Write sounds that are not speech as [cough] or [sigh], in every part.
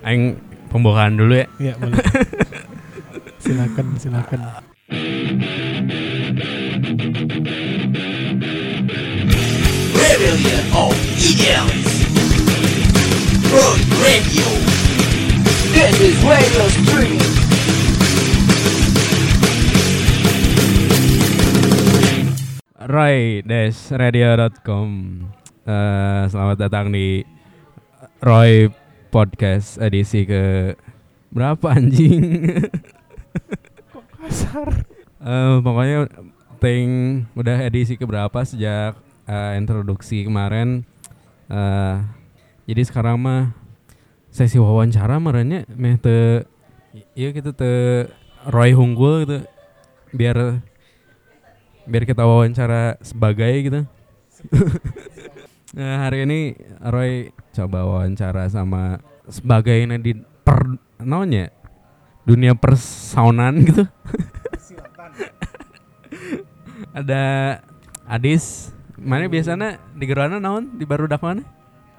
Aing pembukaan dulu ya. Iya boleh. [laughs] silakan silakan. Rebellion of Idiots. Road Radio. This is Radio Stream. roy-radio.com Eh, Selamat datang di Roy Podcast edisi ke berapa anjing? Kasar. Eh, pokoknya ting udah edisi ke berapa sejak eh, introduksi kemarin. Eh, jadi sekarang mah sesi wawancara merenya meh te iya gitu te Roy Hunggul gitu biar biar kita wawancara sebagai gitu. nah, [laughs] hari ini Roy coba wawancara sama sebagai di per naonnya dunia persaunan gitu. Ada Adis. Mana biasanya di gerana naon di barudak mana?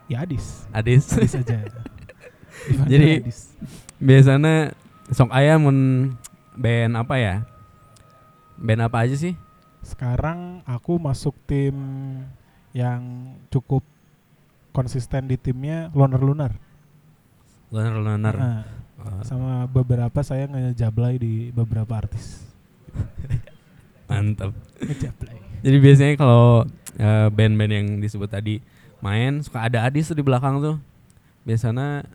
Ya Adis. Adis. Adis aja. [laughs] Jadi Adis? biasanya sok ayam mun band apa ya? Band apa aja sih? sekarang aku masuk tim yang cukup konsisten di timnya Loner Lunar. Lunar Lunar. Nah, Oh, sama beberapa saya ngejablay di beberapa artis. [laughs] mantap. Ngejablay. Jadi biasanya kalau eh, band-band yang disebut tadi main suka ada Adis tuh di belakang tuh. Biasanya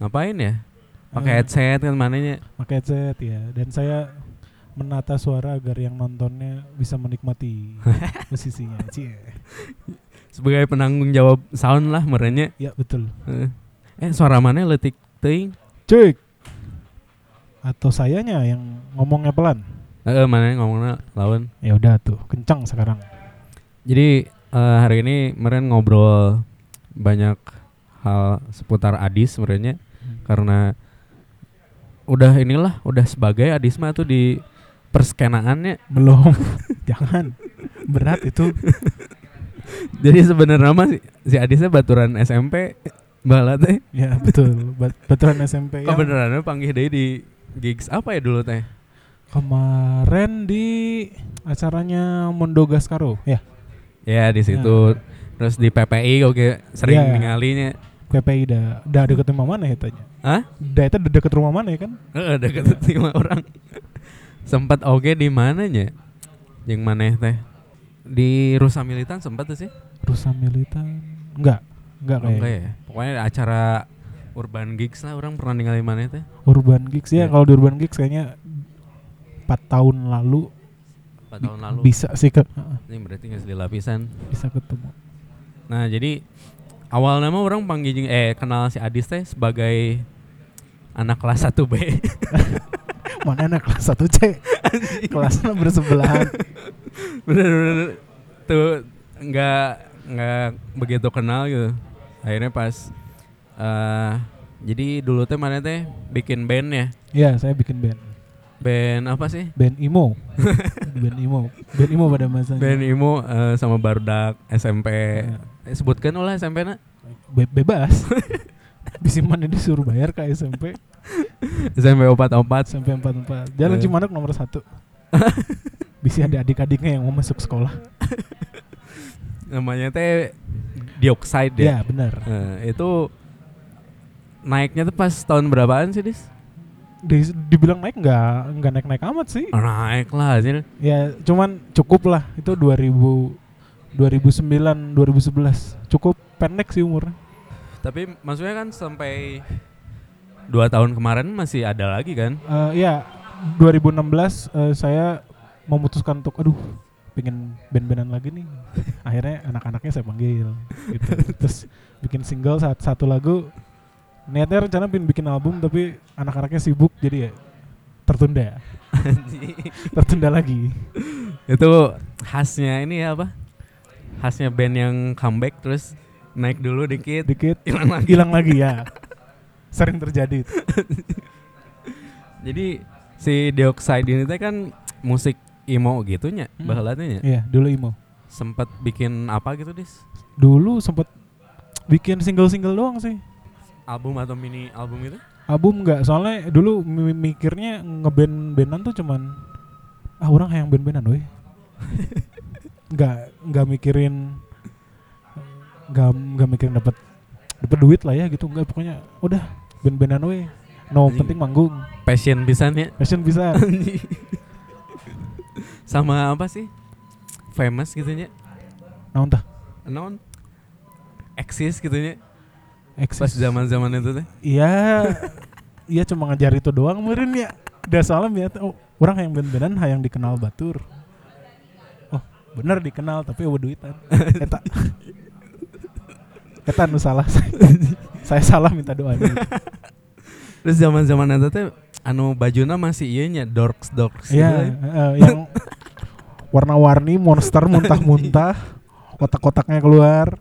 ngapain ya? Pakai Eh, headset kan mananya. pakai headset ya. Dan saya menata suara agar yang nontonnya bisa menikmati [laughs] posisinya. Cie. Sebagai penanggung jawab sound lah merenya. Ya betul. Eh, Eh suara mana letik teuing? Cek. Atau sayanya yang ngomongnya pelan. Eh mana ngomongnya lawan. Ya udah tuh, kencang sekarang. Jadi eh, hari ini meren ngobrol banyak hal seputar Adis sebenarnya karena udah inilah udah sebagai Adis mah tuh di perskenaannya. Belum. [laughs] Jangan. Berat itu. [laughs] [laughs] Jadi sebenarnya mah si, si Adisnya baturan SMP bala teh. Ya betul. Bat Baturan SMP [laughs] yang Kebenarannya panggil deh di gigs apa ya dulu teh? kemarin di acaranya Mondo Gascaro. Ya, Ya di situ. Terus di PPI oke sering Ya. ningalinya. PPI dah dah deket rumah mana ya tanya? Hah? Dah itu deket rumah mana ya kan? Heeh, deket [laughs] lima orang. sempat oke di mananya? Yang maneh teh? Di Rusa Militan sempat tuh sih? Rusa Militan. Enggak. Enggak Oh, kayak. enggak ya. Pokoknya ada acara Urban Gigs lah orang pernah ninggalin maneh teh. Urban Gigs Ya. ya, kalau di Urban Gigs kayaknya 4 tahun lalu, 4 tahun lalu. bisa sih ke Ini berarti nggak sedih lapisan. bisa ketemu. Nah, jadi awal nama orang panggil eh kenal si Adis teh sebagai anak kelas 1 B. [laughs] Mana anak kelas 1 C? Kelasnya bersebelahan. Bener-bener tuh nggak nggak begitu kenal gitu. Akhirnya pas eh jadi dulu teh mana teh bikin band ya. Iya, saya bikin band. Band apa sih? Band emo. [laughs] band emo. Band emo pada masanya. Band Imo eh, sama Barudak SMP. Ya. Eh, sebutkan ulah SMP na. Be- bebas. [laughs] Bisa mana disuruh bayar ke SMP SMP opat opat. sampai 44. Jalan Eh. Cimanuk nomor satu. Bisa ada adik-adiknya yang mau masuk sekolah. Namanya teh Dioxide ya. Ya, benar. Eh, itu naiknya tuh pas tahun berapaan sih, Dis? Di- dibilang naik nggak nggak naik naik amat sih. Naik lah anjir. Ya, cuman cukup lah. Itu 2000 2009 2011. Cukup pendek sih umurnya. Tapi maksudnya kan sampai dua tahun kemarin masih ada lagi kan? Eh ya, 2016 eh, saya memutuskan untuk aduh pengen band-bandan lagi nih. [laughs] Akhirnya anak-anaknya saya panggil gitu. [laughs] Terus bikin single satu, satu lagu. Niatnya rencana pengen bikin album tapi anak-anaknya sibuk jadi ya tertunda. [laughs] tertunda lagi. itu khasnya ini ya apa? Khasnya band yang comeback terus naik dulu dikit, Dikit [laughs] hilang lagi. hilang lagi ya. Sering terjadi. itu. [laughs] Jadi si Dioxide ini teh kan musik emo gitunya, Hmm. baheulanya nya. Iya, dulu emo. Sempat bikin apa gitu, Dis? Dulu sempet bikin single-single doang sih. album atau mini album itu? album nggak soalnya dulu mi- mikirnya ngeband bandan tuh cuman ah orang yang band bandan weh [laughs] nggak nggak mikirin nggak nggak mikirin dapat dapat duit lah ya gitu. Nggak pokoknya udah band bandan weh no Anjing. penting manggung. Passion pisan ya. passion bisa Sama apa sih? Famous gitu nya. nah entah Non eksis gitu nya. eksis Pas zaman-zaman itu teh. iya. Iya cuma ngajar itu doang meureun ya. Udah soalnya ya. Oh, orang yang band-bandan hayang dikenal batur. Oh bener dikenal tapi eueuh duitan. Eta eta nu salah [laughs] saya salah minta doa [laughs] Terus zaman-zaman itu teh anu bajuna masih iya nya dorks dorks Iya, gitu. eh, yang warna-warni monster muntah-muntah, [laughs] kotak-kotaknya keluar.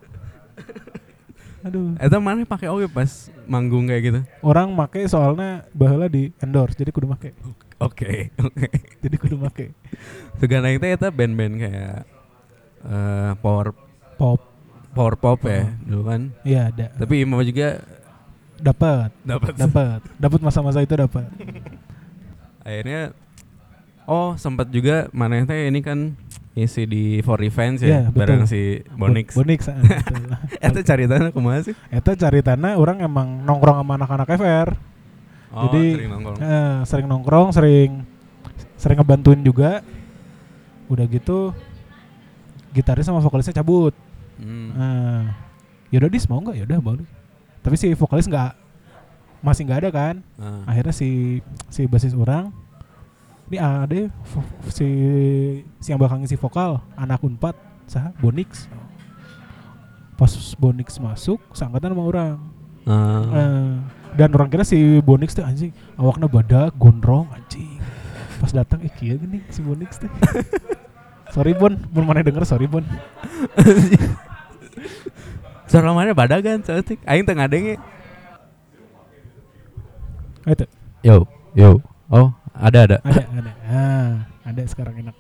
Aduh, Eta mana pakai oke pas manggung kayak gitu. orang make soalnya baheula di endorse, jadi kudu make. Oke, oke. Jadi kudu make. Segala itu eta band-band kayak eh power Pop, power pop ya Oh. dulu kan. iya ada. Tapi Imam juga Dapat, dapat dapat, dapat masa-masa itu dapat. akhirnya oh sempat juga mana teh ini kan isi di For Revenge Iya, ya betul. bareng si Bonix. Bo- Bonix. betul. [laughs] Eta cari tanah kumaha sih? Eta cari tanah orang emang nongkrong sama anak-anak FR. Oh, Jadi, sering nongkrong. Eh, sering nongkrong, sering sering ngebantuin juga. Udah gitu gitaris sama vokalisnya cabut. Hmm. Nah, yaudah dis mau nggak? Yaudah boleh. Tapi si vokalis nggak masih nggak ada kan? Ah. Akhirnya si si basis orang ini ada vo- si si yang bakal ngisi vokal anak unpad sah Bonix. Pas Bonix masuk, sangkatan sama orang. Ah. Eh, dan orang kira si Bonix tuh anjing awaknya badak gondrong anjing. Pas datang eh kia gini si Bonix teh. [laughs] sorry Bon, Bon mana denger sorry Bon. [laughs] Suara mana badagan cetik. Aing tengah denge. Ah, Itu Yo, yo. Oh, ada ada. ada ada. Ah, ada sekarang enak.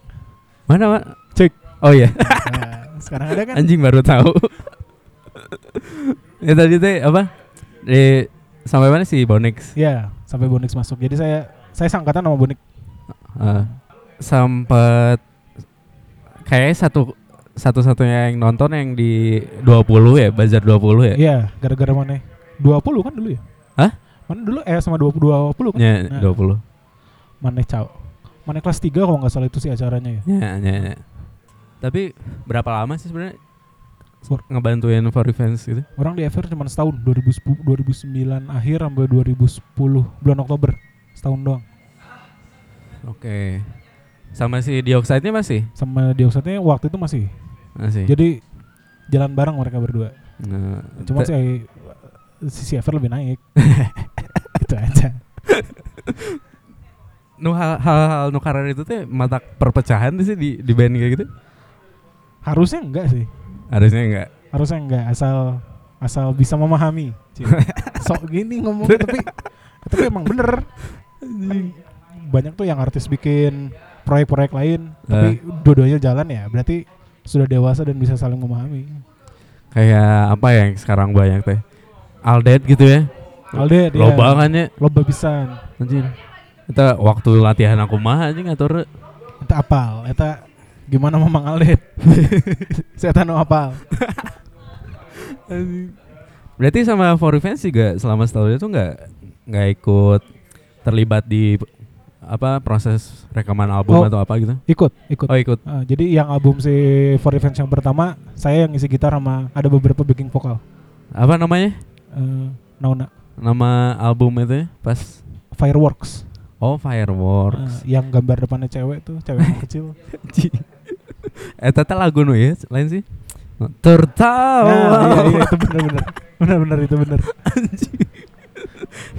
Mana, Mak? Cek. Oh iya. [laughs] Nah, sekarang ada kan? Anjing baru tahu. ya tadi teh apa? Di sampai mana sih Bonix? Ya, sampai Bonix masuk. Jadi saya saya sangkatan sama Bonix. Uh, sempat kayak satu satu-satunya yang nonton yang di 20 ya, Bazar 20 ya. Iya, gara-gara mana? 20 kan dulu ya? Hah? Mana dulu eh sama 20 20 kan? Ya, Nah. 20. Mana caw? Mana kelas 3 kalau nggak salah itu sih acaranya ya. Ya, ya, ya. Tapi berapa lama sih sebenarnya For- ngebantuin for events gitu? Orang di FR cuma setahun 2010 2009 akhir sampai 2010 bulan Oktober. Setahun doang. Oke. Sama si Dioxide-nya masih? Sama Dioxide waktu itu masih. Masih. Jadi jalan bareng mereka berdua. Nah, Cuma te- si Ever lebih naik. [laughs] itu aja. nu hal- hal-hal nu karar itu teh mata perpecahan sih di di band kayak gitu? Harusnya enggak sih. Harusnya enggak. Harusnya enggak asal asal bisa memahami. [laughs] Sok gini ngomong tapi tapi emang bener. Banyak tuh yang artis bikin proyek-proyek lain tapi dua-duanya jalan ya. Berarti sudah dewasa dan bisa saling memahami. Kayak apa yang sekarang banyak teh? Aldet gitu ya. Alde dia Loba kan ya. loba pisan. Anjir. Eta waktu latihan aku mah anjing ngatur. Eta apal, eta gimana Mamang Aldet? [laughs] Saya tahu apal. [laughs] Berarti sama For Revenge juga selama setahun itu nggak nggak ikut terlibat di apa proses rekaman album Oh. atau apa gitu? Ikut, ikut. Oh ikut. Ah, jadi yang album si For Revenge yang pertama saya yang ngisi gitar sama ada beberapa backing vokal. Apa namanya? Eh, Nauna Nama album itu ya? pas Fireworks. Oh Fireworks. Ah, yang gambar depannya cewek tuh, cewek yang kecil. [laughs] eh tata lagu nu ya lain sih. Nah, Tertawa. iya, iya, itu bener-bener. Bener-bener itu bener.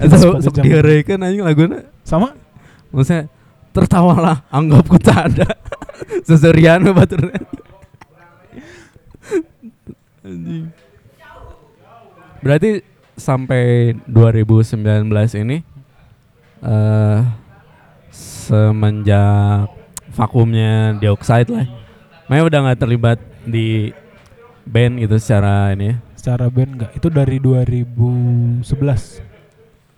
Eta Itu sok diheureukeun anjing laguna. Sama Maksudnya tertawalah anggapku tak ada. [laughs] Seserian batur. Anjing. Berarti sampai 2019 ini eh semenjak vakumnya dioxide lah. Maya udah nggak terlibat di band gitu secara ini ya, secara band enggak. Itu dari 2011.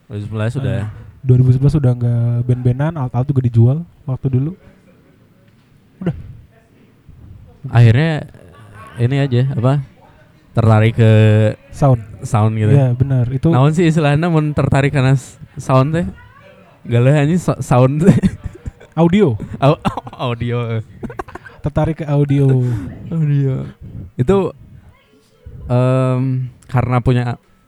2011 sudah 2011 udah enggak band-bandan, alat-alat juga dijual waktu dulu. akhirnya ini aja apa tertarik ke Sound. sound gitu. Iya, benar. Itu Naon sih istilahnya mun tertarik karena sound teh? Galah so- sound teh. [laughs] audio. Au- [laughs] audio. Tertarik ke audio. Audio. Itu em, karena punya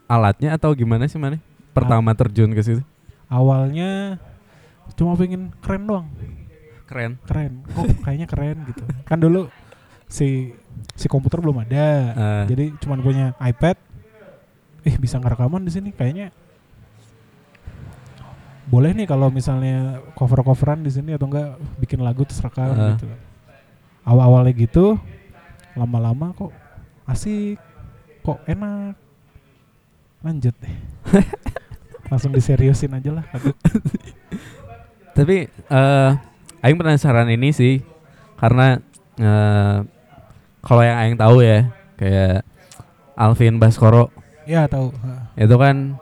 alatnya atau gimana sih mana? Pertama terjun ke situ. Awalnya cuma pengen keren doang. Keren. Keren. Kok [laughs] kayaknya keren gitu. Kan dulu si si komputer belum ada. Eh, Jadi cuman punya iPad. Eh bisa ngerekaman di sini kayaknya boleh nih kalau misalnya cover-coveran di sini atau enggak bikin lagu terus rekam Ah. gitu. Awal-awalnya gitu, lama-lama kok asik, kok enak. Lanjut deh. [laughs] Langsung diseriusin aja lah tapi eh aing penasaran ini sih karena eh kalau yang aing tahu ya kayak Alvin Baskoro Ya tahu. Itu kan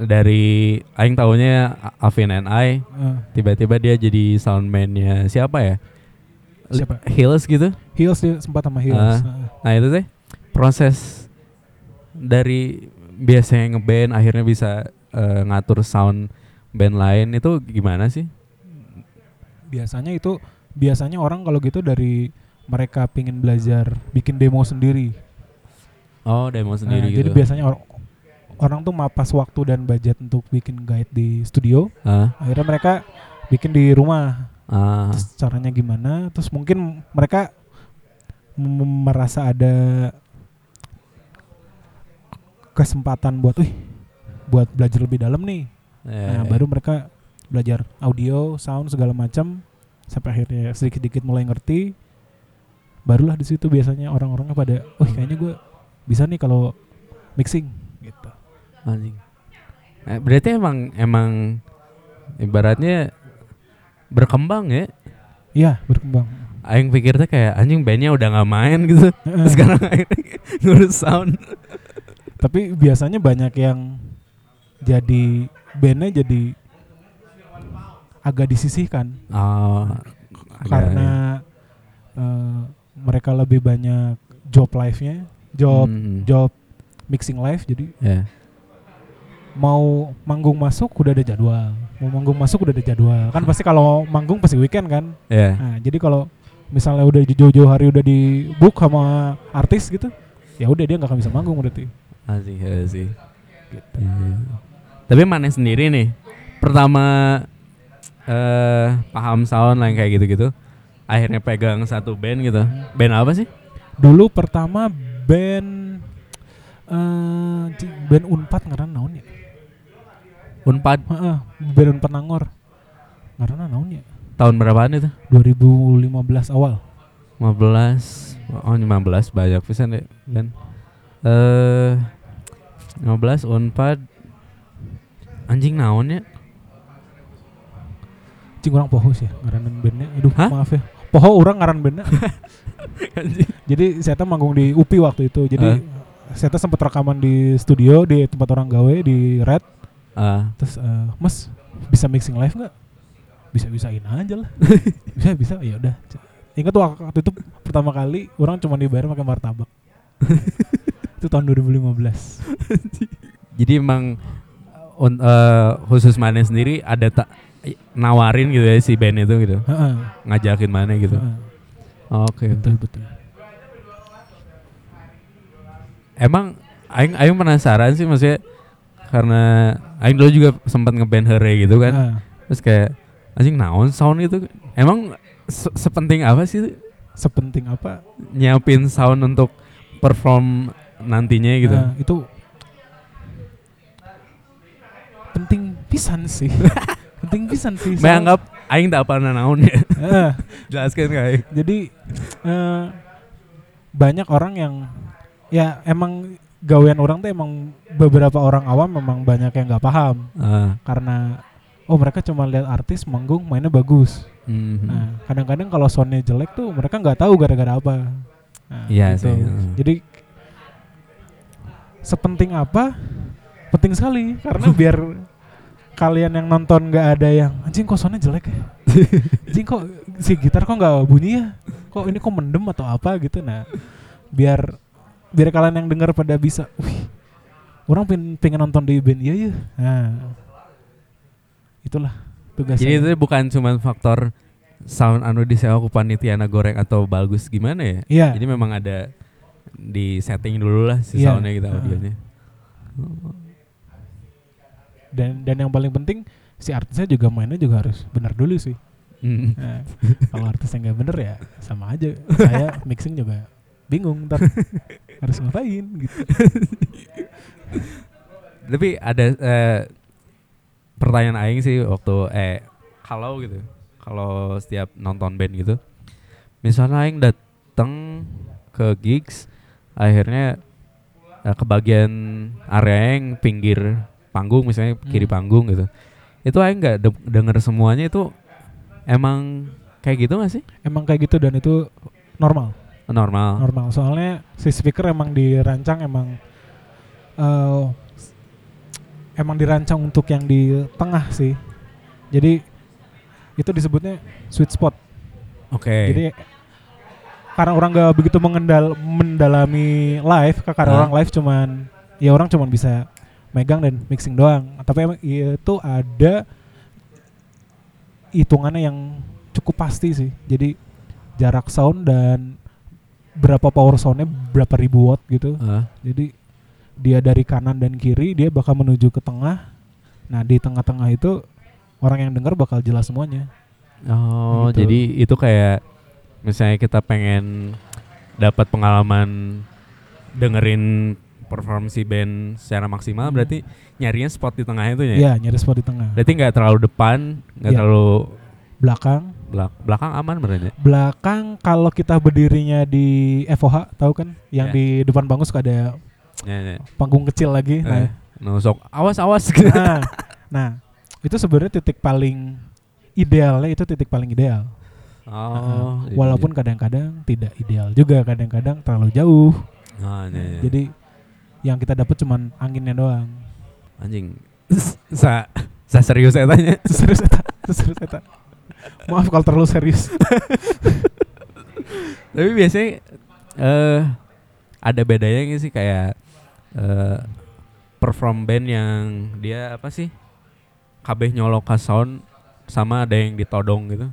dari aing tahunya Alvin and I Heeh. tiba-tiba dia jadi soundman-nya siapa ya? Siapa? Hills gitu. Heels dia sempat sama. Ah. Heeh. Nah itu teh proses dari biasanya ngeband akhirnya bisa eh, ngatur sound band lain itu gimana sih? biasanya itu biasanya orang kalau gitu dari mereka pingin belajar bikin demo sendiri. Oh demo sendiri Nah, gitu. Jadi biasanya or- orang tuh mapas waktu dan budget untuk bikin guide di studio. Ah, Akhirnya mereka bikin di rumah. ah, Terus caranya gimana? Terus mungkin mereka merasa ada kesempatan buat, wih, buat belajar lebih dalam nih. eh, Nah, baru mereka belajar audio, sound segala macam sampai akhirnya sedikit-sedikit mulai ngerti. Barulah di situ biasanya orang-orangnya pada, "Wih, kayaknya gue bisa nih kalau mixing." gitu. anjing. Eh, berarti emang emang ibaratnya berkembang ya. Iya, berkembang. Aing pikir tuh kayak anjing bandnya udah nggak main gitu. [laughs] Sekarang akhirnya [laughs] ngurus sound. Tapi biasanya banyak yang jadi bandnya jadi agak disisihkan Oh, karena eh, mereka lebih banyak job live-nya, job Hmm, job mixing live jadi ya. mau manggung masuk udah ada jadwal mau manggung masuk udah ada jadwal kan pasti kalau manggung pasti weekend kan Ya. nah jadi kalau misalnya udah jauh-jauh hari udah di book sama artis gitu ya udah dia nggak akan bisa manggung berarti asik. Iya. Tapi mana sendiri nih, pertama eh paham sound lah yang kayak gitu-gitu, akhirnya pegang satu band gitu. Band apa sih? dulu pertama band eh ci- band unpad ngaran naon ya? Unpad? Heeh, band unpad nangor. Ngaran naon ya? Tahun berapaan itu? 2015 awal. 15 Oh 15 banyak pisan deh kan Eh 15 Unpad Anjing naon ya cing orang poho sih ya ngaranan bandnya aduh Hah? maaf ya poho orang ngaran bandnya [laughs] Jadi saya manggung di UPI waktu itu. Jadi saya tuh sempat rekaman di studio di tempat orang gawe di Red. Ah, Terus eh, Mas bisa mixing live nggak? Bisa bisain aja lah. [laughs] bisa bisa ya udah. Ingat tuh waktu itu pertama kali orang cuma dibayar pakai martabak. [laughs] itu tahun 2015. Jadi emang un, eh, khusus mana sendiri ada tak nawarin gitu ya si band itu gitu? Heeh, ngajakin mana gitu? Oke. Betul betul. emang aing aing penasaran sih maksudnya karena aing dulu juga sempat ngeband Hore gitu kan. Heeh. terus kayak anjing naon sound gitu emang se- sepenting apa sih? Sepenting apa? nyiapin sound untuk perform nantinya gitu? Nah, itu penting pisan sih. [laughs] penting pisan sih. soal- menganggap aing tak pernah naon ya Heeh. [laughs] jelaskan aing Jadi eh, banyak orang yang ya emang gawean orang tuh emang beberapa orang awam memang banyak yang nggak paham Ah, karena oh mereka cuma lihat artis manggung mainnya bagus. mhm. Nah kadang-kadang kalau soundnya jelek tuh mereka nggak tahu gara-gara apa. Nah, Iya gitu. sih, heeh. Jadi sepenting apa? Penting sekali karena [laughs] biar kalian yang nonton nggak ada yang anjing kok soundnya jelek ya [laughs] anjing kok si gitar kok nggak bunyi ya kok ini kok mendem atau apa gitu nah biar biar kalian yang dengar pada bisa wih orang pengen, pengen nonton di band iya ya nah itulah tugas Jadi itu bukan cuma faktor sound anu disewa ku panitiana goreng atau bagus gimana ya? Iya. Jadi memang ada di setting dulu lah si Iya. soundnya gitu audionya. Dan dan yang paling penting si artisnya juga mainnya juga harus benar dulu sih Hmm. Nah, kalau artisnya nggak bener ya sama aja saya [laughs] mixing juga bingung ntar harus ngapain gitu Tapi ada eh, pertanyaan aing sih waktu eh kalau gitu. Kalau setiap nonton band gitu. Misalnya aing datang ke gigs akhirnya eh, ke bagian area yang pinggir panggung misalnya kiri Hmm. panggung gitu. Itu aing nggak de- denger semuanya itu emang kayak gitu gak sih? emang kayak gitu dan itu normal Normal. normal soalnya si speaker emang dirancang emang eh emang dirancang untuk yang di tengah sih jadi itu disebutnya sweet spot Oke. jadi karena orang gak begitu mengendal mendalami live karena Hah? orang live cuman ya orang cuman bisa megang dan mixing doang. Tapi emang itu ada hitungannya yang cukup pasti sih. Jadi jarak sound dan berapa power soundnya berapa ribu watt gitu. Ah, jadi dia dari kanan dan kiri dia bakal menuju ke tengah. Nah di tengah-tengah itu orang yang dengar bakal jelas semuanya. Oh, Gitu. jadi itu kayak misalnya kita pengen dapat pengalaman dengerin perform si band secara maksimal Hmm. berarti nyarinya spot di tengah itu ya. ya nyari spot di tengah Berarti nggak terlalu depan, nggak Iya. terlalu belakang belak- belakang aman berarti. belakang kalau kita berdirinya di FOH tahu kan yang Ya. di depan panggung suka ada Ya, ya. panggung kecil lagi Eh, nah, nusuk awas awas nah nah itu sebenarnya titik paling idealnya itu titik paling ideal Oh, iya, walaupun kadang-kadang tidak ideal juga kadang-kadang terlalu jauh iya. Oh, iya, iya. jadi yang kita dapat cuman anginnya doang. Anjing. [laughs] Sa sa serius saya tanya. [laughs] serius eta serius eta maaf kalau terlalu serius. [laughs] Tapi biasanya eh ada bedanya nggak sih? Kayak eh perform band yang dia apa sih? Kabeh nyolok ke sound sama ada yang ditodong gitu.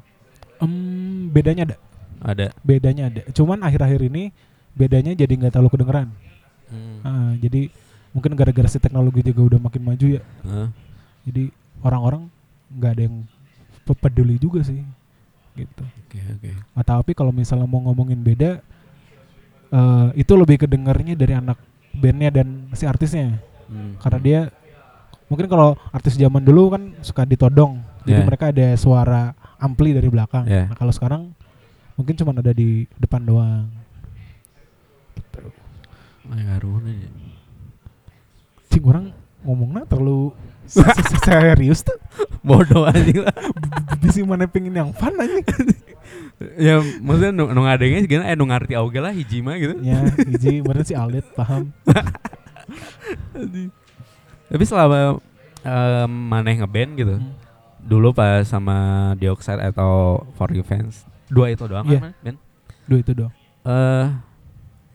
Em, bedanya ada. Ada. bedanya ada. Cuman akhir-akhir ini bedanya jadi nggak terlalu kedengeran Hmm. Ah, jadi mungkin gara-gara si teknologi juga udah makin maju ya Hah? jadi orang-orang nggak ada yang pe- peduli juga sih gitu Oke oke. Ah, tapi kalau misalnya mau ngomongin beda eh itu lebih kedengarnya dari anak bandnya dan si artisnya Hmm. karena dia mungkin kalau artis zaman dulu kan suka ditodong jadi Yeah. mereka ada suara ampli dari belakang Yeah. nah kalau sekarang mungkin cuma ada di depan doang ngaruh nih. cing orang ngomongnya terlalu se- [laughs] se- serius tuh Bodoh anjing lah. bisa mana pengen yang fun aja ya maksudnya nu, nu ngadengnya gimana eh nu ngarti oge lah hiji mah gitu. ya hiji bener si Alit paham [laughs] Tapi selama em, maneh ngeband gitu. Hmm. Dulu pas sama Dioxide atau For You Fans. Dua itu doang Iya. kan, Ben? Duh itu dong eh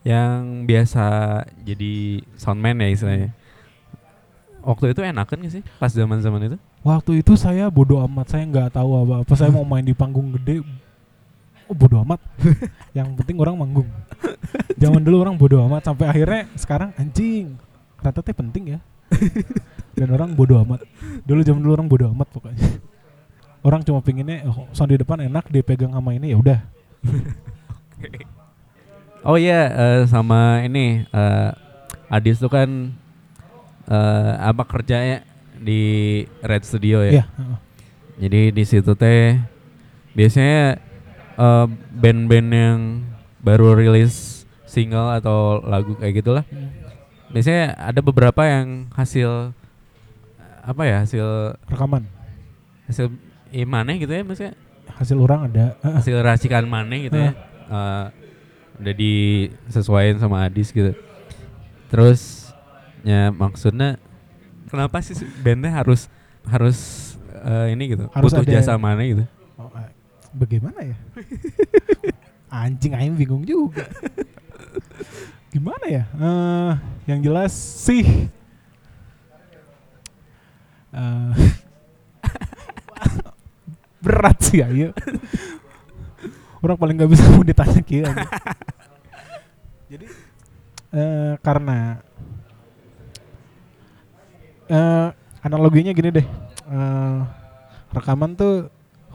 yang biasa jadi soundman ya istilahnya. Waktu itu enakan gak sih? Pas zaman-zaman itu? waktu itu saya bodoh amat saya nggak tahu apa apa saya mau main di panggung gede. Oh bodoh amat. [laughs] Yang penting orang manggung. Zaman dulu orang bodoh amat sampai akhirnya sekarang anjing. Ternyata teh penting ya. [laughs] Dan orang bodoh amat. Dulu zaman dulu orang bodoh amat pokoknya. Orang cuma pinginnya oh, sound di depan enak dipegang sama ini ya udah [laughs] Oh iya eh, sama ini eh, Adis tuh kan eh, apa kerjanya di Red Studio ya. Iya, heeh. Jadi di situ teh biasanya eh, band-band yang baru rilis single atau lagu kayak gitulah. Biasanya ada beberapa yang hasil apa ya hasil rekaman hasil imane gitu ya maksudnya hasil orang ada hasil racikan maneh gitu ya Eh, udah disesuaikan sama Adis gitu terus Ya maksudnya kenapa sih bandnya harus harus eh, ini gitu Harus butuh jasa mana gitu? Oh, eh, bagaimana ya? [laughs] Anjing aing bingung juga. Gimana ya? Eh, yang jelas sih eh, [laughs] berat sih ayo. Orang paling nggak bisa [laughs] mau ditanya kia. [laughs] Jadi eh, karena eh, analoginya gini deh. Eh, rekaman tuh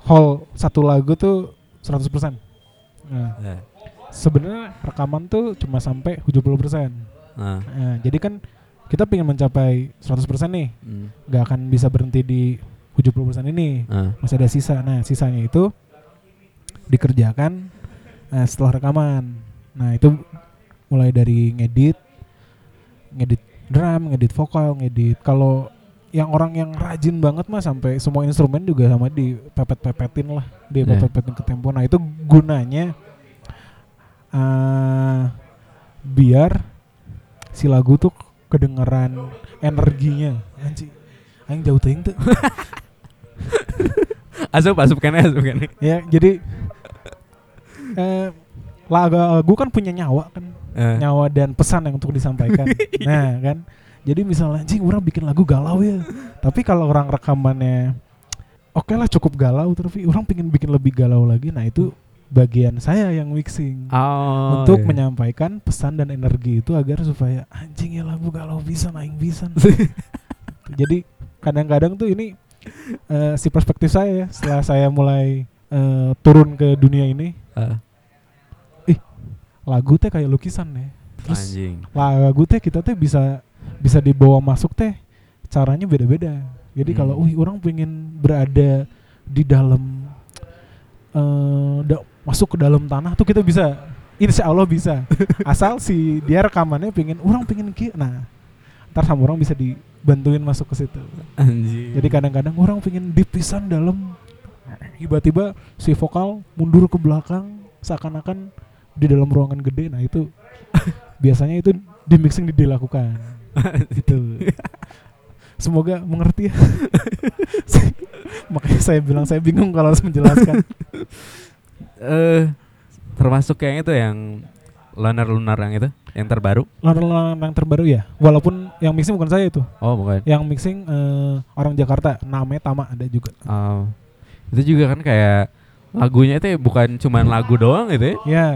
whole satu lagu tuh 100%. Nah, Ya. sebenarnya rekaman tuh cuma sampai 70%. Nah, Nah, jadi kan kita pengen mencapai 100% nih, hmm, nggak akan bisa berhenti di 70% ini. ah, Masih ada sisa. Nah, sisanya itu dikerjakan eh, setelah rekaman. Nah, itu mulai dari ngedit, ngedit drum, ngedit vokal, ngedit. Kalau yang orang yang rajin banget mah sampai semua instrumen juga sama dipepet-pepetin lah, Yeah. dipepet-pepetin ke tempo. Nah, itu gunanya eh biar si lagu tuh kedengeran energinya. Anjing. Aing jauh teuing tuh. [laughs] asup asup kene asup kene. ya, jadi eh lagu kan punya nyawa kan. Eh, nyawa dan pesan yang untuk disampaikan. [laughs] nah, kan. Jadi misalnya anjing orang bikin lagu galau ya. Tapi kalau orang rekamannya oke lah cukup galau tapi orang pengen bikin lebih galau lagi. Nah, itu bagian saya yang mixing. oh, untuk iya. menyampaikan pesan dan energi itu agar supaya anjing ya lagu galau bisa naik bisa. [laughs] Jadi kadang-kadang tuh ini eh, si perspektif saya ya, setelah saya mulai eh, turun ke dunia ini Ah, lagu teh kayak lukisan ya. Terus anjing. lagu teh kita teh bisa bisa dibawa masuk teh caranya beda-beda. Jadi Hmm. kalau wih orang pengen berada di dalam eh da- masuk ke dalam tanah tuh kita bisa. Insya Allah bisa. [laughs] Asal si dia rekamannya pengen orang pengen ki. Nah, ntar sama orang bisa dibantuin masuk ke situ. Anjing. Jadi kadang-kadang orang pengen dipisan dalam tiba-tiba si vokal mundur ke belakang seakan-akan di dalam ruangan gede. Nah, itu [laughs] biasanya itu di mixing di- dilakukan. [laughs] Gitu. Semoga mengerti ya. [laughs] Makanya saya bilang saya bingung kalau harus menjelaskan. eh termasuk yang itu yang lunar lunar yang itu yang terbaru. Lalu yang terbaru ya. Walaupun yang mixing bukan saya itu. Oh bukan. Yang mixing eh, orang Jakarta, namanya Tama ada juga. Oh. Itu juga kan kayak lagunya itu bukan cuman lagu doang gitu ya. Ya,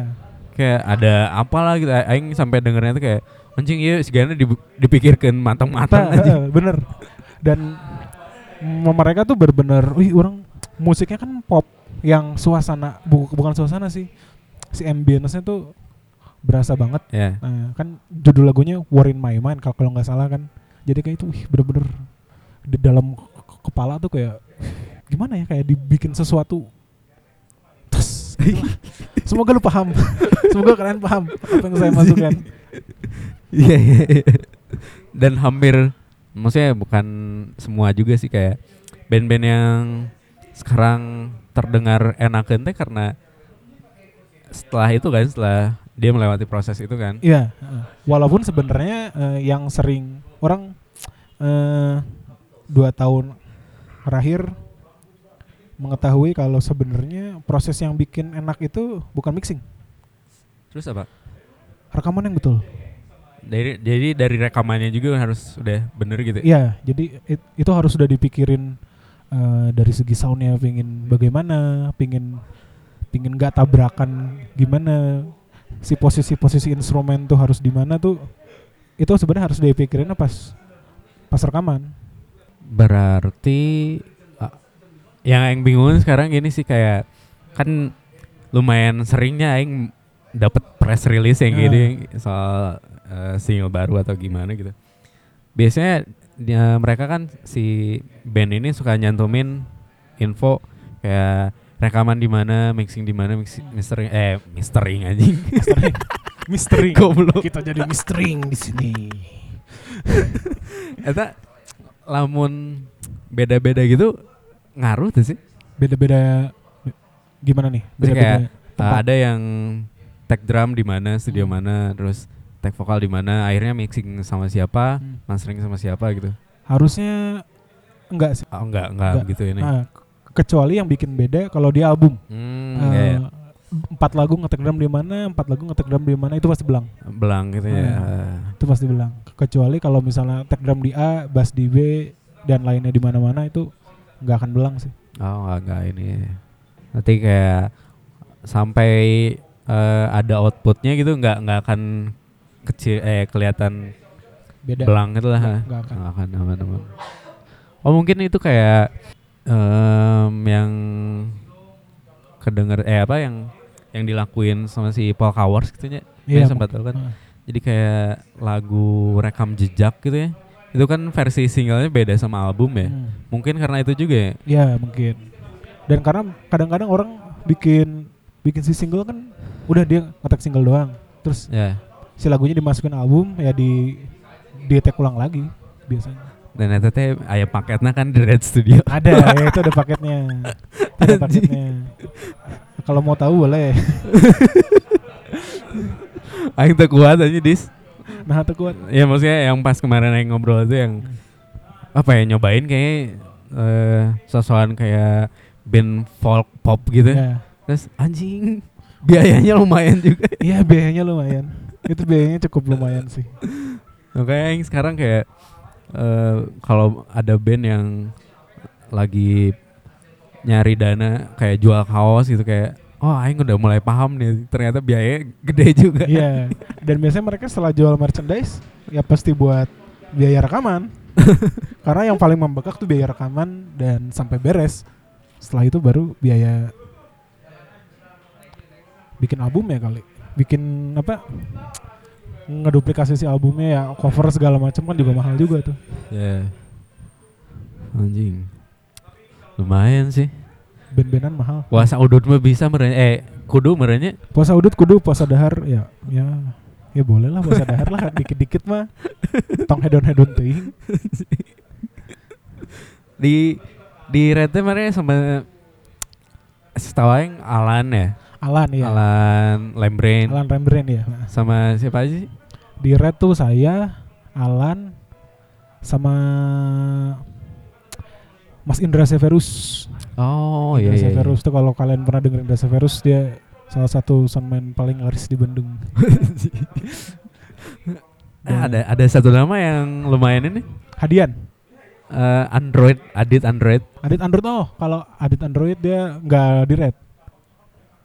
Kayak ada apa lah gitu. Aing sampai dengernya itu kayak anjing iya segala di, dipikirkan matang-matang Ta- anjing. eh, [laughs] bener. Dan mereka tuh bener-bener, wih orang musiknya kan pop yang suasana bu- bukan suasana sih, si ambience-nya tuh berasa banget. Ya. Nah, kan judul lagunya War in My Mind kalau nggak salah kan. Jadi kayak itu, wih bener-bener di dalam ke- kepala tuh kayak gimana ya kayak dibikin sesuatu. Tes. [laughs] Semoga lu paham. [laughs] Semoga kalian paham apa yang saya masukkan. [laughs] Iya iya. iya. Dan hampir maksudnya bukan semua juga sih kayak band-band yang sekarang terdengar enakan teh karena setelah itu kan setelah dia melewati proses itu kan. Iya. Walaupun sebenarnya eh, yang sering orang eh, dua tahun terakhir mengetahui kalau sebenarnya proses yang bikin enak itu bukan mixing, Terus apa? rekaman yang betul. Dari jadi dari rekamannya juga harus udah bener gitu. Iya. Jadi it- itu harus sudah dipikirin eh, dari segi soundnya, pingin bagaimana, pingin pingin gak tabrakan gimana, si posisi-posisi instrumen tuh harus di mana tuh, itu sebenarnya harus dipikirin pas pas rekaman. Berarti yang aing bingung sekarang gini sih kayak kan lumayan seringnya aing dapat press release yang gini soal eh, single baru atau gimana gitu. Biasanya dia- mereka kan si band ini suka nyantumin info kayak rekaman di mana, mixing di mana, mixing mistering eh mistering anjing. misteri misteri [laughs] Goblok. kita jadi misteri di sini Eta lamun beda-beda gitu ngaruh tuh sih. beda-beda gimana nih Jadi kayak beda-beda Uh, ada yang tag drum di mana, studio Hmm. mana, terus take vokal di mana, akhirnya mixing sama siapa, Hmm. mastering sama siapa gitu. Harusnya enggak sih. Oh, enggak, enggak, Enggak. begitu ini. Nah, kecuali yang bikin beda kalau dia album. Hmm, Eh, iya, iya. empat lagu ngetek drum di mana, empat lagu ngetek drum di mana itu pasti belang. belang gitu ya. Hmm. Itu pasti belang. Kecuali kalau misalnya tek drum di A, bass di B dan lainnya di mana-mana itu nggak akan belang sih. Oh, enggak, enggak ini. Nanti kayak sampai eh, ada outputnya gitu nggak nggak akan kecil eh kelihatan Beda. belang gitu lah. Nggak- nggak akan. Nggak akan aman-aman. Oh mungkin itu kayak em, yang kedenger eh apa yang yang dilakuin sama si Paul Cowers gitu ya. Saya sempat tahu kan. Jadi kayak lagu rekam jejak gitu ya. Itu kan versi singlenya beda sama album ya. Hmm. Mungkin karena itu juga ya. Ya mungkin. Dan karena kadang-kadang orang bikin bikin si single kan udah dia ngetek single doang. Terus Ya. si lagunya dimasukin album ya di di take ulang lagi biasanya. Dan itu teh aya paketnya kan di Red Studio. Ada ya itu ada paketnya. [laughs] Itu ada paketnya. Kalau mau tahu boleh. Aing teu kuat aja dis. Nah kuat. Ya maksudnya yang pas kemarin yang ngobrol itu yang apa ya nyobain kayak eh sosokan kayak band folk pop gitu. Ya. Terus anjing [laughs] biayanya lumayan juga. Iya biayanya lumayan. itu biayanya cukup lumayan sih. Makanya yang sekarang kayak eh kalau ada band yang lagi nyari dana kayak jual kaos gitu kayak oh aing udah mulai paham nih ternyata biayanya gede juga. Iya. Dan biasanya mereka setelah jual merchandise ya pasti buat biaya rekaman. [laughs] Karena yang paling membekak tuh biaya rekaman dan sampai beres. Setelah itu baru biaya bikin album ya kali. Bikin apa? Ngeduplikasi si albumnya ya cover segala macam kan juga mahal juga tuh. Ya. Anjing. Lumayan sih. Band-bandan mahal. Puasa udut mah bisa merenya eh kudu merenya Puasa udut kudu puasa dahar ya ya ya boleh lah puasa dahar lah [laughs] dikit-dikit mah. Tong hedon-hedon teuing. [laughs] di di rete merenya sama setahu aing Alan ya. Alan ya. Alan Lembrain Alan Rembrandt ya. sama siapa aja sih? Di Red tuh saya, Alan, sama Mas Indra Severus. Oh Indra iya iya. Severus tuh kalau kalian pernah denger Indra Severus dia salah satu soundman paling laris di Bandung. [laughs] Eh, ada ada satu nama yang lumayan ini. Hadian. Eh, Android, Adit Android. Adit Android oh, kalau Adit Android dia nggak di Red.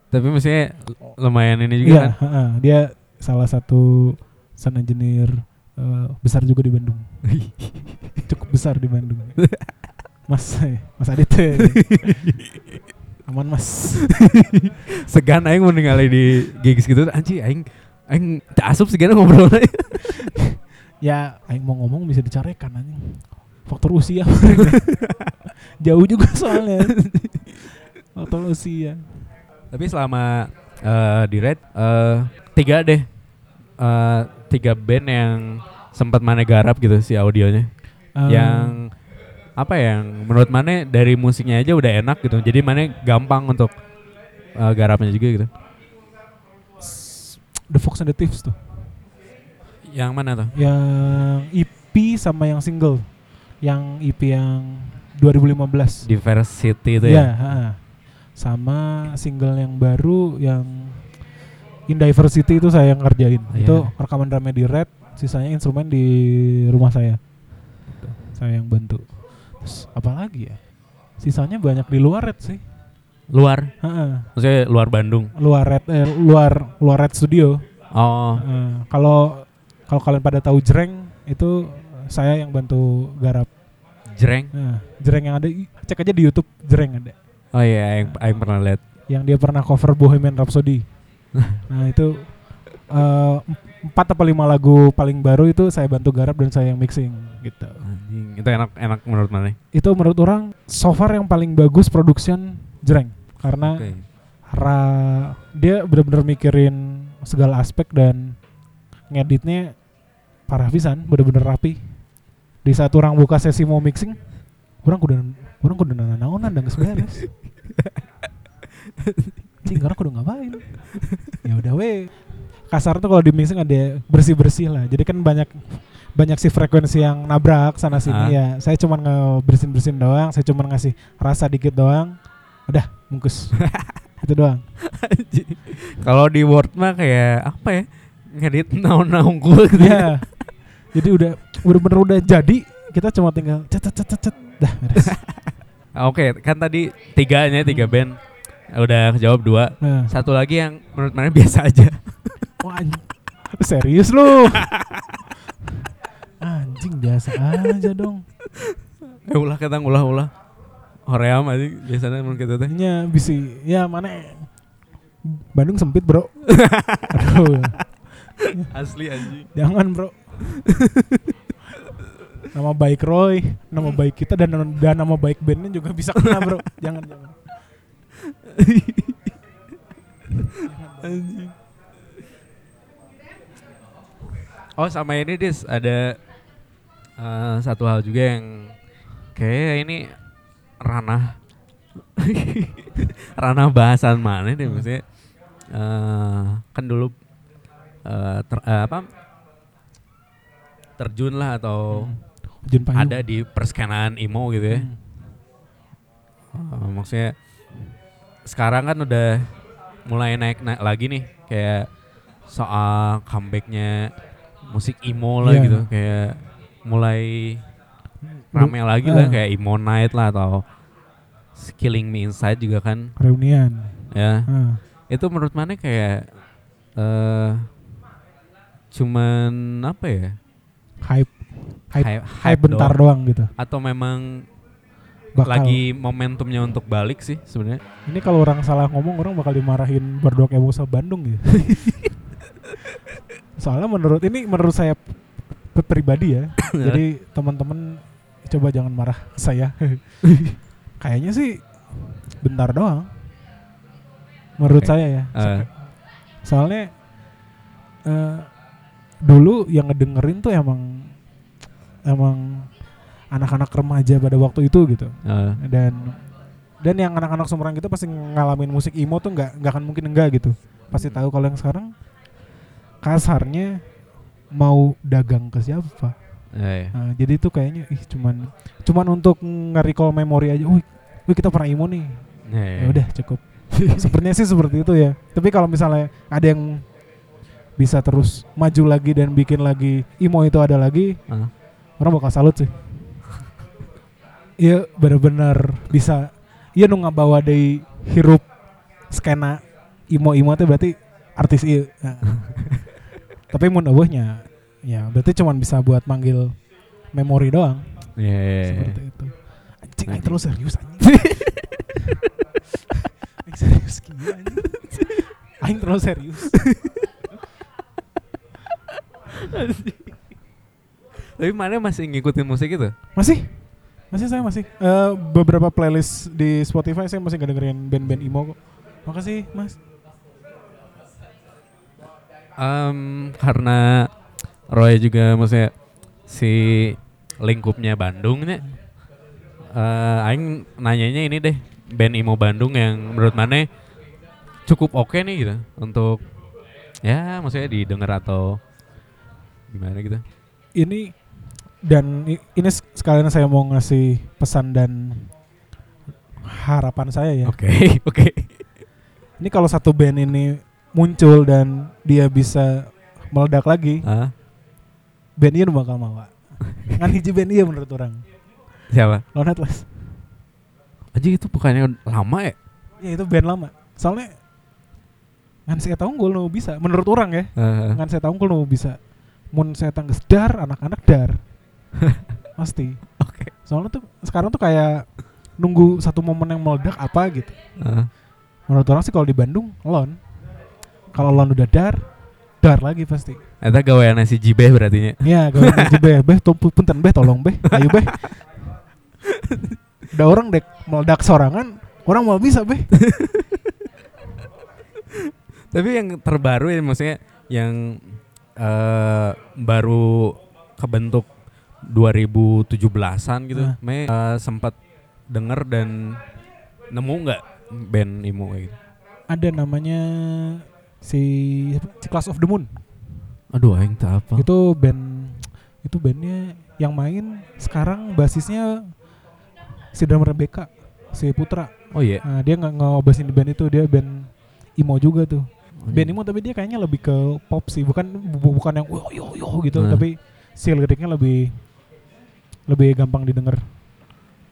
Tapi maksudnya lumayan ini juga Iya, kan. heeh, dia salah satu sound engineer eh, besar juga di Bandung. [laughs] Cukup besar di Bandung. [laughs] Mas, [laughs] Mas Adit. Aman Mas. [laughs] Segan aing mau ningali di gigs gitu anjing aing aing tak asup segan ngobrol. [laughs] Ya, aing mau ngomong bisa dicarekan anjing. Faktor usia. Jauh juga soalnya. Faktor usia. Tapi selama eh, di Red eh, tiga deh eh, tiga band yang sempat mana garap gitu si audionya. Eh, yang apa ya, yang menurut mana dari musiknya aja udah enak gitu. Jadi mana gampang untuk eh, garapnya juga gitu. The Fox and the Thieves tuh. Yang mana tuh? Yang EP sama yang single. Yang EP yang 2015. Diversity itu Iya, ya. ha-ha. Sama single yang baru yang In Diversity itu saya yang ngerjain. Iya. Itu rekaman drumnya di Red, sisanya instrumen di rumah saya. Saya yang bantu. Terus apa lagi ya? Sisanya banyak di luar Red sih. Luar, Ha-ha. maksudnya luar Bandung. Luar Red eh, luar luar Red Studio. Oh, Kalau kalau kalian pada tahu Jreng itu saya yang bantu garap. Jreng. Nah, Jreng yang ada cek aja di YouTube Jreng ada. Oh iya, yang aing pernah lihat. Yang dia pernah cover Bohemian Rhapsody. [laughs] nah, itu em- empat atau lima lagu paling baru itu saya bantu garap dan saya yang mixing gitu. Anjing, itu enak enak menurut mana? Itu menurut orang so far yang paling bagus production Jreng karena Oke. ra- dia benar-benar mikirin segala aspek dan ngeditnya parah pisan, bener-bener rapi. Di saat orang buka sesi mau mixing, orang kudu orang kudu nanaonan dan beres. Cing, [laughs] orang kudu ngapain? Ya udah we. kasar tuh kalau di mixing ada bersih bersih lah jadi kan banyak banyak sih frekuensi yang nabrak sana sini Ah. ya saya cuma ngebersihin bersihin doang saya cuma ngasih rasa dikit doang udah bungkus [laughs] itu doang. Kalau di Word mah kayak apa ya? Ngedit naon-naon gue gitu. [laughs] ya jadi udah udah bener udah jadi kita cuma tinggal cet cet cet cet, dah beres [laughs] Oke, kan tadi tiganya tiga band udah jawab dua. nah. Satu lagi yang menurut mana biasa aja. Wah, serius lu anjing biasa aja dong Eh ulah ketang ulah ulah. Hoream aja biasanya menurut kita teh. nya bisi ya mana Bandung sempit bro [laughs] aduh Asli anjing. jangan bro nama baik Roy nama baik kita dan dan nama baik bandnya juga bisa kena bro jangan jangan Anjing. Oh sama ini dis ada eh, satu hal juga yang kayak ini ranah. [laughs] Ranah bahasan mana nih maksudnya? Eh, kan dulu eh, ter- eh, apa? Terjun lah atau Payung. ada di perskenaan imo gitu ya. Hmm. Eh, maksudnya sekarang kan udah mulai naik naik lagi nih kayak soal comebacknya musik emo lah Iya. gitu kayak mulai rame lagi lah Ah. kayak emo night lah atau killing me inside juga kan. Reunian ya. Ah. itu menurut mana kayak eh cuman apa ya? Hype. Hype hype, hype bentar doang. doang gitu. Atau memang bakal. lagi momentumnya untuk balik sih sebenarnya? Ini kalau orang salah ngomong orang bakal dimarahin berdok emosa Bandung gitu. [laughs] Soalnya menurut ini menurut saya pribadi [coughs] ya. Jadi teman-teman coba jangan marah ke saya. [laughs] Kayaknya sih bentar doang. Menurut Oke. saya ya. Eh, soalnya eh, dulu yang ngedengerin tuh emang emang anak-anak remaja pada waktu itu gitu. Eh, dan dan yang anak-anak seumuran kita pasti ngalamin musik emo tuh nggak nggak akan mungkin enggak gitu. Pasti tahu kalau yang sekarang kasarnya mau dagang ke siapa? Eh, Nah, jadi itu kayaknya ih cuman cuman untuk nge-recall memori aja wih, wih kita pernah emo nih. Eh. ya udah cukup. [laughs] Sepertinya sih seperti itu ya. Tapi kalau misalnya ada yang bisa terus maju lagi dan bikin lagi emo itu ada lagi Ah. orang bakal salut sih. [laughs] Iya bener-bener bisa. Iya nu ngabawa dari hirup skena emo emo itu berarti artis iya. Nah. [laughs] tapi mun eueuhnya ya berarti cuman bisa buat manggil memori doang. Iya, iya, iya. seperti itu. Anjing aing Anjing. terlalu serius anjing. [laughs] Serius gila anjing. Aing terlalu serius. Tapi mana masih ngikutin musik itu? masih. Masih saya masih. Eh, beberapa playlist di Spotify saya masih gak dengerin band-band emo kok. Makasih mas Em, karena Roy juga maksudnya si lingkupnya Bandungnya. Eh, aing nanyanya ini deh, band emo Bandung yang menurut mana cukup oke nih gitu untuk ya maksudnya didengar atau gimana gitu. ini dan ini sekalian saya mau ngasih pesan dan harapan saya ya Oke, [laughs] oke. ini kalau satu band ini muncul dan dia bisa meledak lagi Ah, band ini bakal mawa ngan hiji band iya menurut orang. Siapa? Lone Atlas. Aja itu bukannya lama ya? ya itu band lama. Soalnya ngan saya tahu nu bisa. Menurut orang ya. Eh, ngan saya tahu nu bisa. Mun saya tangges dar anak-anak dar. [laughs] Pasti. Oke. soalnya tuh sekarang tuh kayak nunggu satu momen yang meledak apa gitu. Eh. menurut orang sih kalau di Bandung lon kalau lon udah dar dar lagi pasti Eta gawean si Jibeh berarti nya. Iya, gawe ngaji [laughs] beh, beh, to- punten beh, tolong beh, ayo beh. Ada orang dek meledak sorangan, orang mau bisa beh. [laughs] Tapi yang terbaru ya maksudnya yang eh baru kebentuk 2017-an gitu. Nah. Me eh, sempat denger dan nemu nggak band kayak gitu? Ada namanya si si Class of the Moon Aduh aing tak apa. itu band itu bandnya yang main sekarang basisnya si drummer BK si Putra Oh iya. Nah, dia nggak ngebasin di band itu dia band emo juga tuh Oh, band iya. emo tapi dia kayaknya lebih ke pop sih bukan bu- bukan yang yo yo yo gitu Nah. tapi si liriknya lebih lebih gampang didengar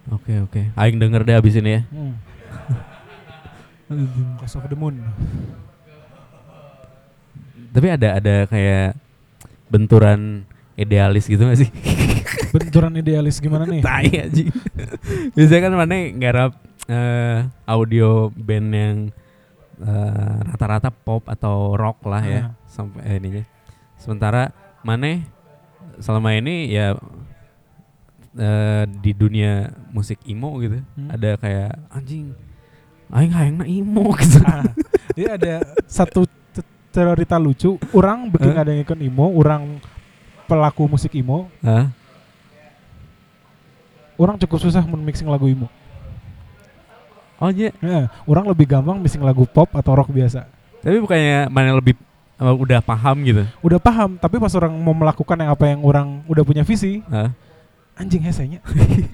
Oke oke. Aing denger deh abis ini ya. hmm. [laughs] Class of the Moon Tapi ada ada kayak benturan idealis gitu gak sih? [laughs] benturan idealis gimana nih Tai aja. Biasanya kan mana nggarap eh, audio band yang eh, rata-rata pop atau rock lah ya Ah. sampai eh, ininya. Sementara mana selama ini ya eh, di dunia musik emo gitu Hmm. ada kayak anjing aing hayangna emo [laughs] gitu. Ah, dia ada satu cerita lucu orang bikin ada yang ikut emo orang pelaku musik emo. Hah? orang cukup susah mixing lagu emo. Oh iya, Nah, orang lebih gampang mixing lagu pop atau rock biasa. Tapi bukannya mana lebih udah paham gitu. udah paham tapi pas orang mau melakukan yang apa yang orang udah punya visi Hah? anjing hesenya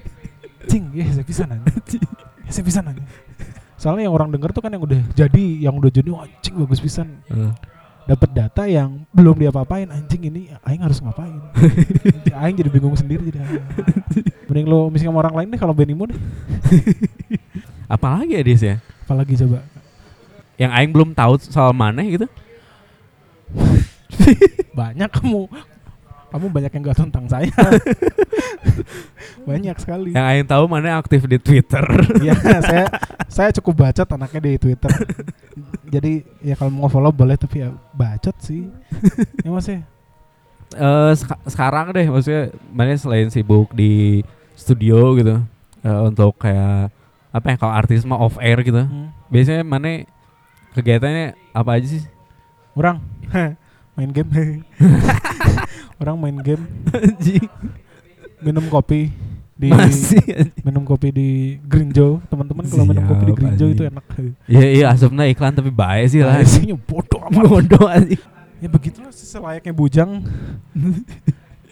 [laughs] cing ya hese bisa nanya hese bisa nanya soalnya yang orang denger tuh kan yang udah jadi yang udah jadi wah, anjing bagus pisan. Eh. Dapat data yang belum diapa-apain anjing ini aing harus ngapain [laughs] aing jadi bingung sendiri jadi ah. mending lo mixing sama orang lain deh kalau band emo deh [laughs] Apalagi ya Dis ya? apalagi coba Yang aing belum tahu soal maneh gitu. banyak kamu kamu banyak yang gak tentang saya [laughs] banyak sekali Yang aing tahu maneh aktif di Twitter. ya saya saya cukup bacot anaknya di Twitter jadi ya kalau mau follow boleh tapi ya bacot sih ya mas ya Eh seka- sekarang deh maksudnya maneh selain sibuk di studio gitu eh, untuk kayak apa ya kalau artis mah off air gitu. Hmm. Biasanya maneh kegiatannya apa aja sih? orang [laughs] main game [laughs] orang main game. Anjing. minum kopi di Masih minum kopi di Green Joe teman-teman kalau minum kopi di Green Joe itu enak. Iya iya asupna iklan tapi baik sih lah. Isinya bodoh amat. Bodoh anjing. ya begitulah sih selayaknya bujang.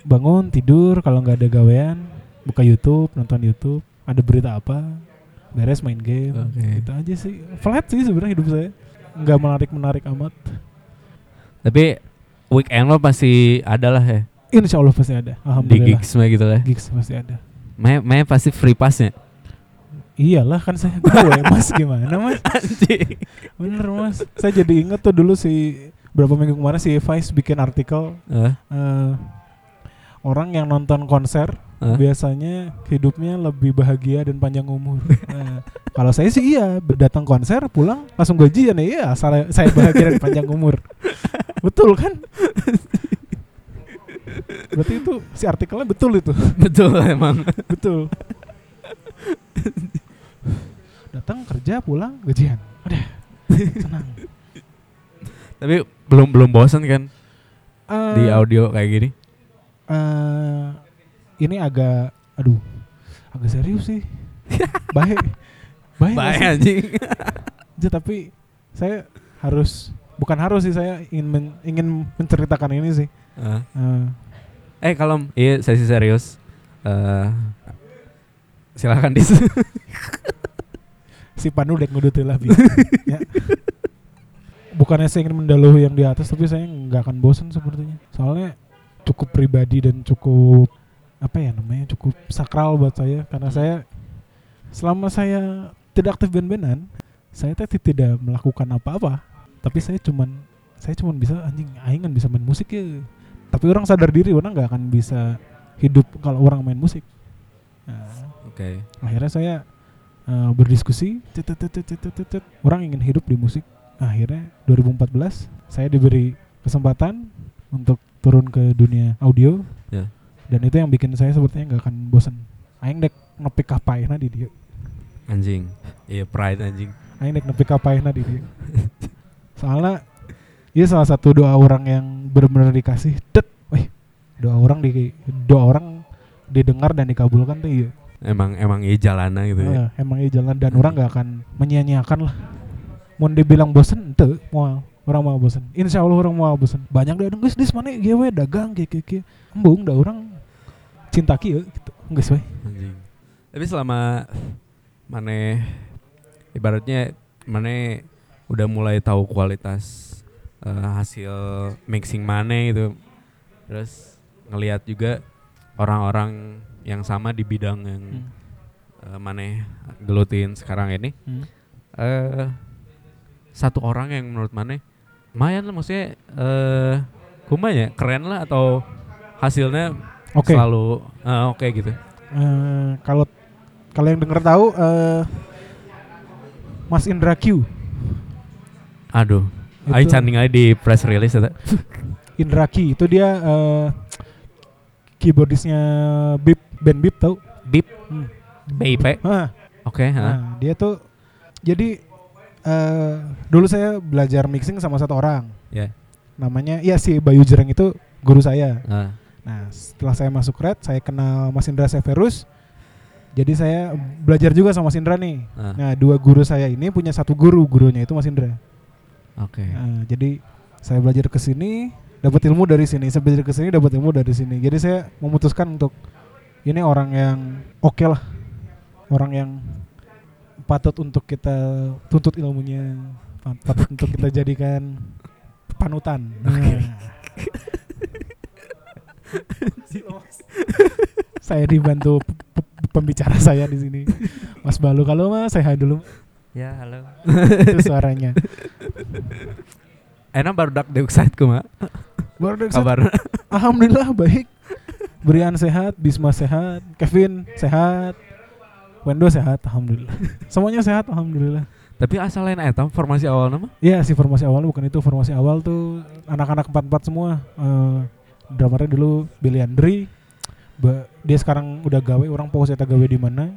Bangun tidur kalau nggak ada gawean buka YouTube nonton YouTube. Ada berita apa beres main game. Oke. gitu aja sih. Flat sih sebenarnya hidup saya. Nggak menarik menarik amat. Tapi weekend lo pasti ada lah ya Insya Allah pasti ada di gigs mah gitu lah. gigs pasti ada Maya, Maya pasti free passnya. iyalah kan saya [laughs] gue mas gimana mas Anjing. bener mas saya jadi inget tuh dulu si berapa minggu kemarin si Vice bikin artikel Eh, eh, orang yang nonton konser eh. biasanya hidupnya lebih bahagia dan panjang umur. [laughs] Nah, kalau saya sih iya, datang konser pulang langsung gajian ya, iya, saya, saya bahagia dan panjang umur. [laughs] betul kan? Berarti itu si artikelnya betul itu, Betul emang. betul. datang kerja pulang gajian, udah senang. Tapi belum belum bosan kan Eh, di audio kayak gini? eh, ini agak, aduh, agak serius sih. Baik, [laughs] baik. anjing. Ya, tapi saya harus bukan harus sih saya ingin men- ingin menceritakan ini sih. Eh. Eh, Eh kalau iya sesi serius. Eh silakan dis. [laughs] si Panu dek ngudut lah Bi. ya. Bukannya saya ingin mendahului yang di atas tapi saya nggak akan bosan sepertinya. Soalnya cukup pribadi dan cukup apa ya namanya cukup sakral buat saya karena saya selama saya tidak aktif band-bandan saya teh tidak melakukan apa-apa tapi saya cuman saya cuman bisa anjing aing kan bisa main musik ya tapi orang sadar diri orang nggak akan bisa hidup kalau orang main musik nah, Oke. akhirnya saya eh, berdiskusi cet, cet, cet, cet, cet, cet, orang ingin hidup di musik akhirnya 2014 saya diberi kesempatan untuk turun ke dunia audio Ya. dan itu yang bikin saya sepertinya nggak akan bosan aing dek nepik kapaihna di dia Anjing. Iya pride anjing. aing dek nepik kapaihna di dia [laughs] soalnya iya salah satu doa orang yang benar-benar dikasih det weh doa orang di doa orang didengar dan dikabulkan tuh iya Emang emang iya jalana gitu ya. Eh, emang iya jalan dan Hmm. orang nggak akan menyia-nyiakan lah. Mau dibilang bosen ente, mau orang mau bosan insya Allah orang mau bosan banyak dah geus dis mana gue dagang kayak kayak kayak embung dah orang cinta kieu gitu geus we Anjing. Tapi selama mana ibaratnya mana udah mulai tahu kualitas eh, hasil mixing mana itu. Terus ngelihat juga orang-orang yang sama di bidang yang Hmm. eh, mana gelutin sekarang ini. Hmm. eh satu orang yang menurut mana lumayan lah maksudnya eh kumanya keren lah atau hasilnya oke selalu eh, oke gitu. Eh, kalau kalau yang denger tahu eh, Mas Indra Q Aduh, Aing canding aja di press release eta. Indra Q itu dia eh, keyboardisnya Bip band Bip tau Bip Hmm. BIP. Hah, Oke, ha. Nah, dia tuh jadi eh dulu saya belajar mixing sama satu orang. Ya. Namanya ya si Bayu Jereng itu guru saya. Ah, Nah, setelah saya masuk Red, saya kenal Mas Indra Severus. Jadi saya belajar juga sama Mas Indra nih. ah, Nah, dua guru saya ini punya satu guru, gurunya itu Mas Indra. Oke. Nah, jadi saya belajar ke sini, dapat ilmu dari sini. Saya belajar ke sini, dapat ilmu dari sini. Jadi saya memutuskan untuk ini orang yang oke lah, orang yang patut untuk kita tuntut ilmunya, pat- patut untuk kita jadikan panutan. Nah. [laughs] saya dibantu pembicara saya di sini, Mas Balu. Kalau mas, saya dulu Ya, halo. itu suaranya. Enak baru dak deuk ku mah. Baru dari Kabar. Alhamdulillah baik. Brian sehat, Bisma sehat, Kevin sehat, Wendo sehat, alhamdulillah. Semuanya sehat, alhamdulillah. Tapi asal lain eta formasi awal nama? Iya si formasi awal bukan itu formasi awal tuh anak-anak empat empat semua. Eh drummernya dulu Billy Andri, Ba- dia sekarang udah gawe orang pokoknya saya gawe di mana.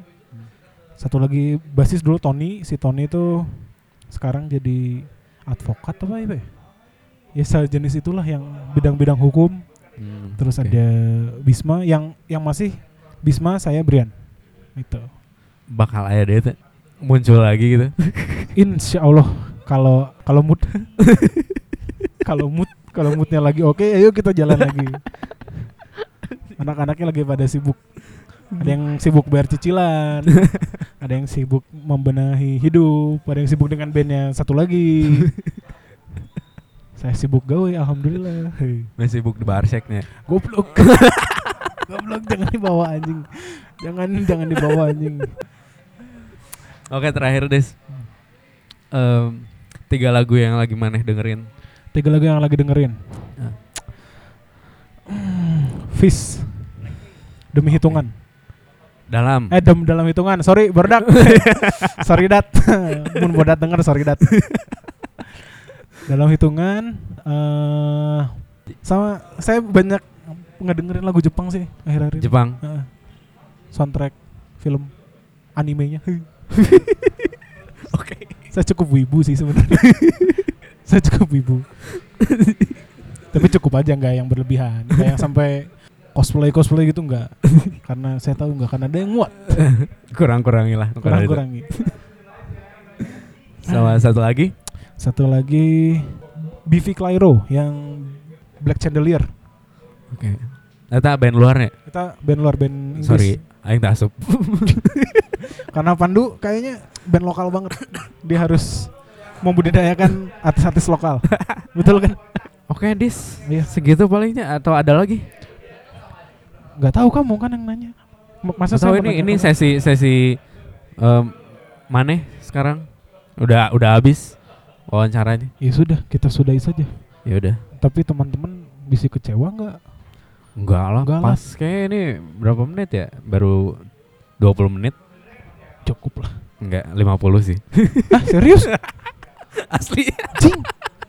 Satu lagi basis dulu Tony, si Tony itu sekarang jadi advokat apa ya? Ya sejenis itulah yang bidang-bidang hukum. Hmm, Terus oke. ada Bisma yang yang masih Bisma saya Brian. Itu. bakal aya deh. Muncul lagi gitu. [laughs] Insya Allah kalau kalau mood [laughs] kalau mood kalau moodnya lagi oke ayo kita jalan lagi. [laughs] Anak-anaknya lagi pada sibuk. Ada yang sibuk bayar cicilan, [laughs] ada yang sibuk membenahi hidup, ada yang sibuk dengan bandnya satu lagi. [laughs] Saya sibuk gawe, alhamdulillah. Masih sibuk di barseknya. Goblok. [laughs] Goblok jangan dibawa anjing. Jangan jangan dibawa anjing. Oke, terakhir Des. Em, tiga lagu yang lagi maneh dengerin. Tiga lagu yang lagi dengerin. Ah. Fish. Demi hitungan. Dalam. Eh dem dalam hitungan. Sorry, berdak. [laughs] sorry dat. [laughs] Mun bodat denger sorry dat. dalam hitungan eh sama saya banyak ngedengerin lagu Jepang sih akhir-akhir ini. Jepang. Heeh. soundtrack film animenya. [laughs] Oke. saya cukup wibu sih sebenarnya. saya cukup wibu. Tapi cukup aja nggak yang berlebihan, nggak yang sampai cosplay cosplay gitu nggak. [laughs] karena saya tahu nggak akan ada yang muat. Kurang-kurangi lah. Kurang kurangi. [laughs] Sama satu lagi. Satu lagi Bivi Clyro yang Black Chandelier. Oke. Eta band luarnya. Kita band luar band Inggris. Sorry, aing tak asup. [laughs] Karena Pandu kayaknya band lokal banget. Dia harus membudidayakan artis-artis lokal. Betul kan? Oke, Dis. Iya. Segitu palingnya atau ada lagi? Nggak tahu kamu kan yang nanya. Masa Atau saya ini ini menanyakan- sesi sesi em, maneh sekarang udah udah habis wawancaranya. Ya sudah, kita sudahi saja. Ya udah. Tapi teman-teman bisa kecewa nggak? Enggak lah, Enggak lah. pas kayak ini berapa menit ya? Baru 20 menit? Cukup lah. Enggak, 50 sih. ah serius? [laughs] Asli. Cing.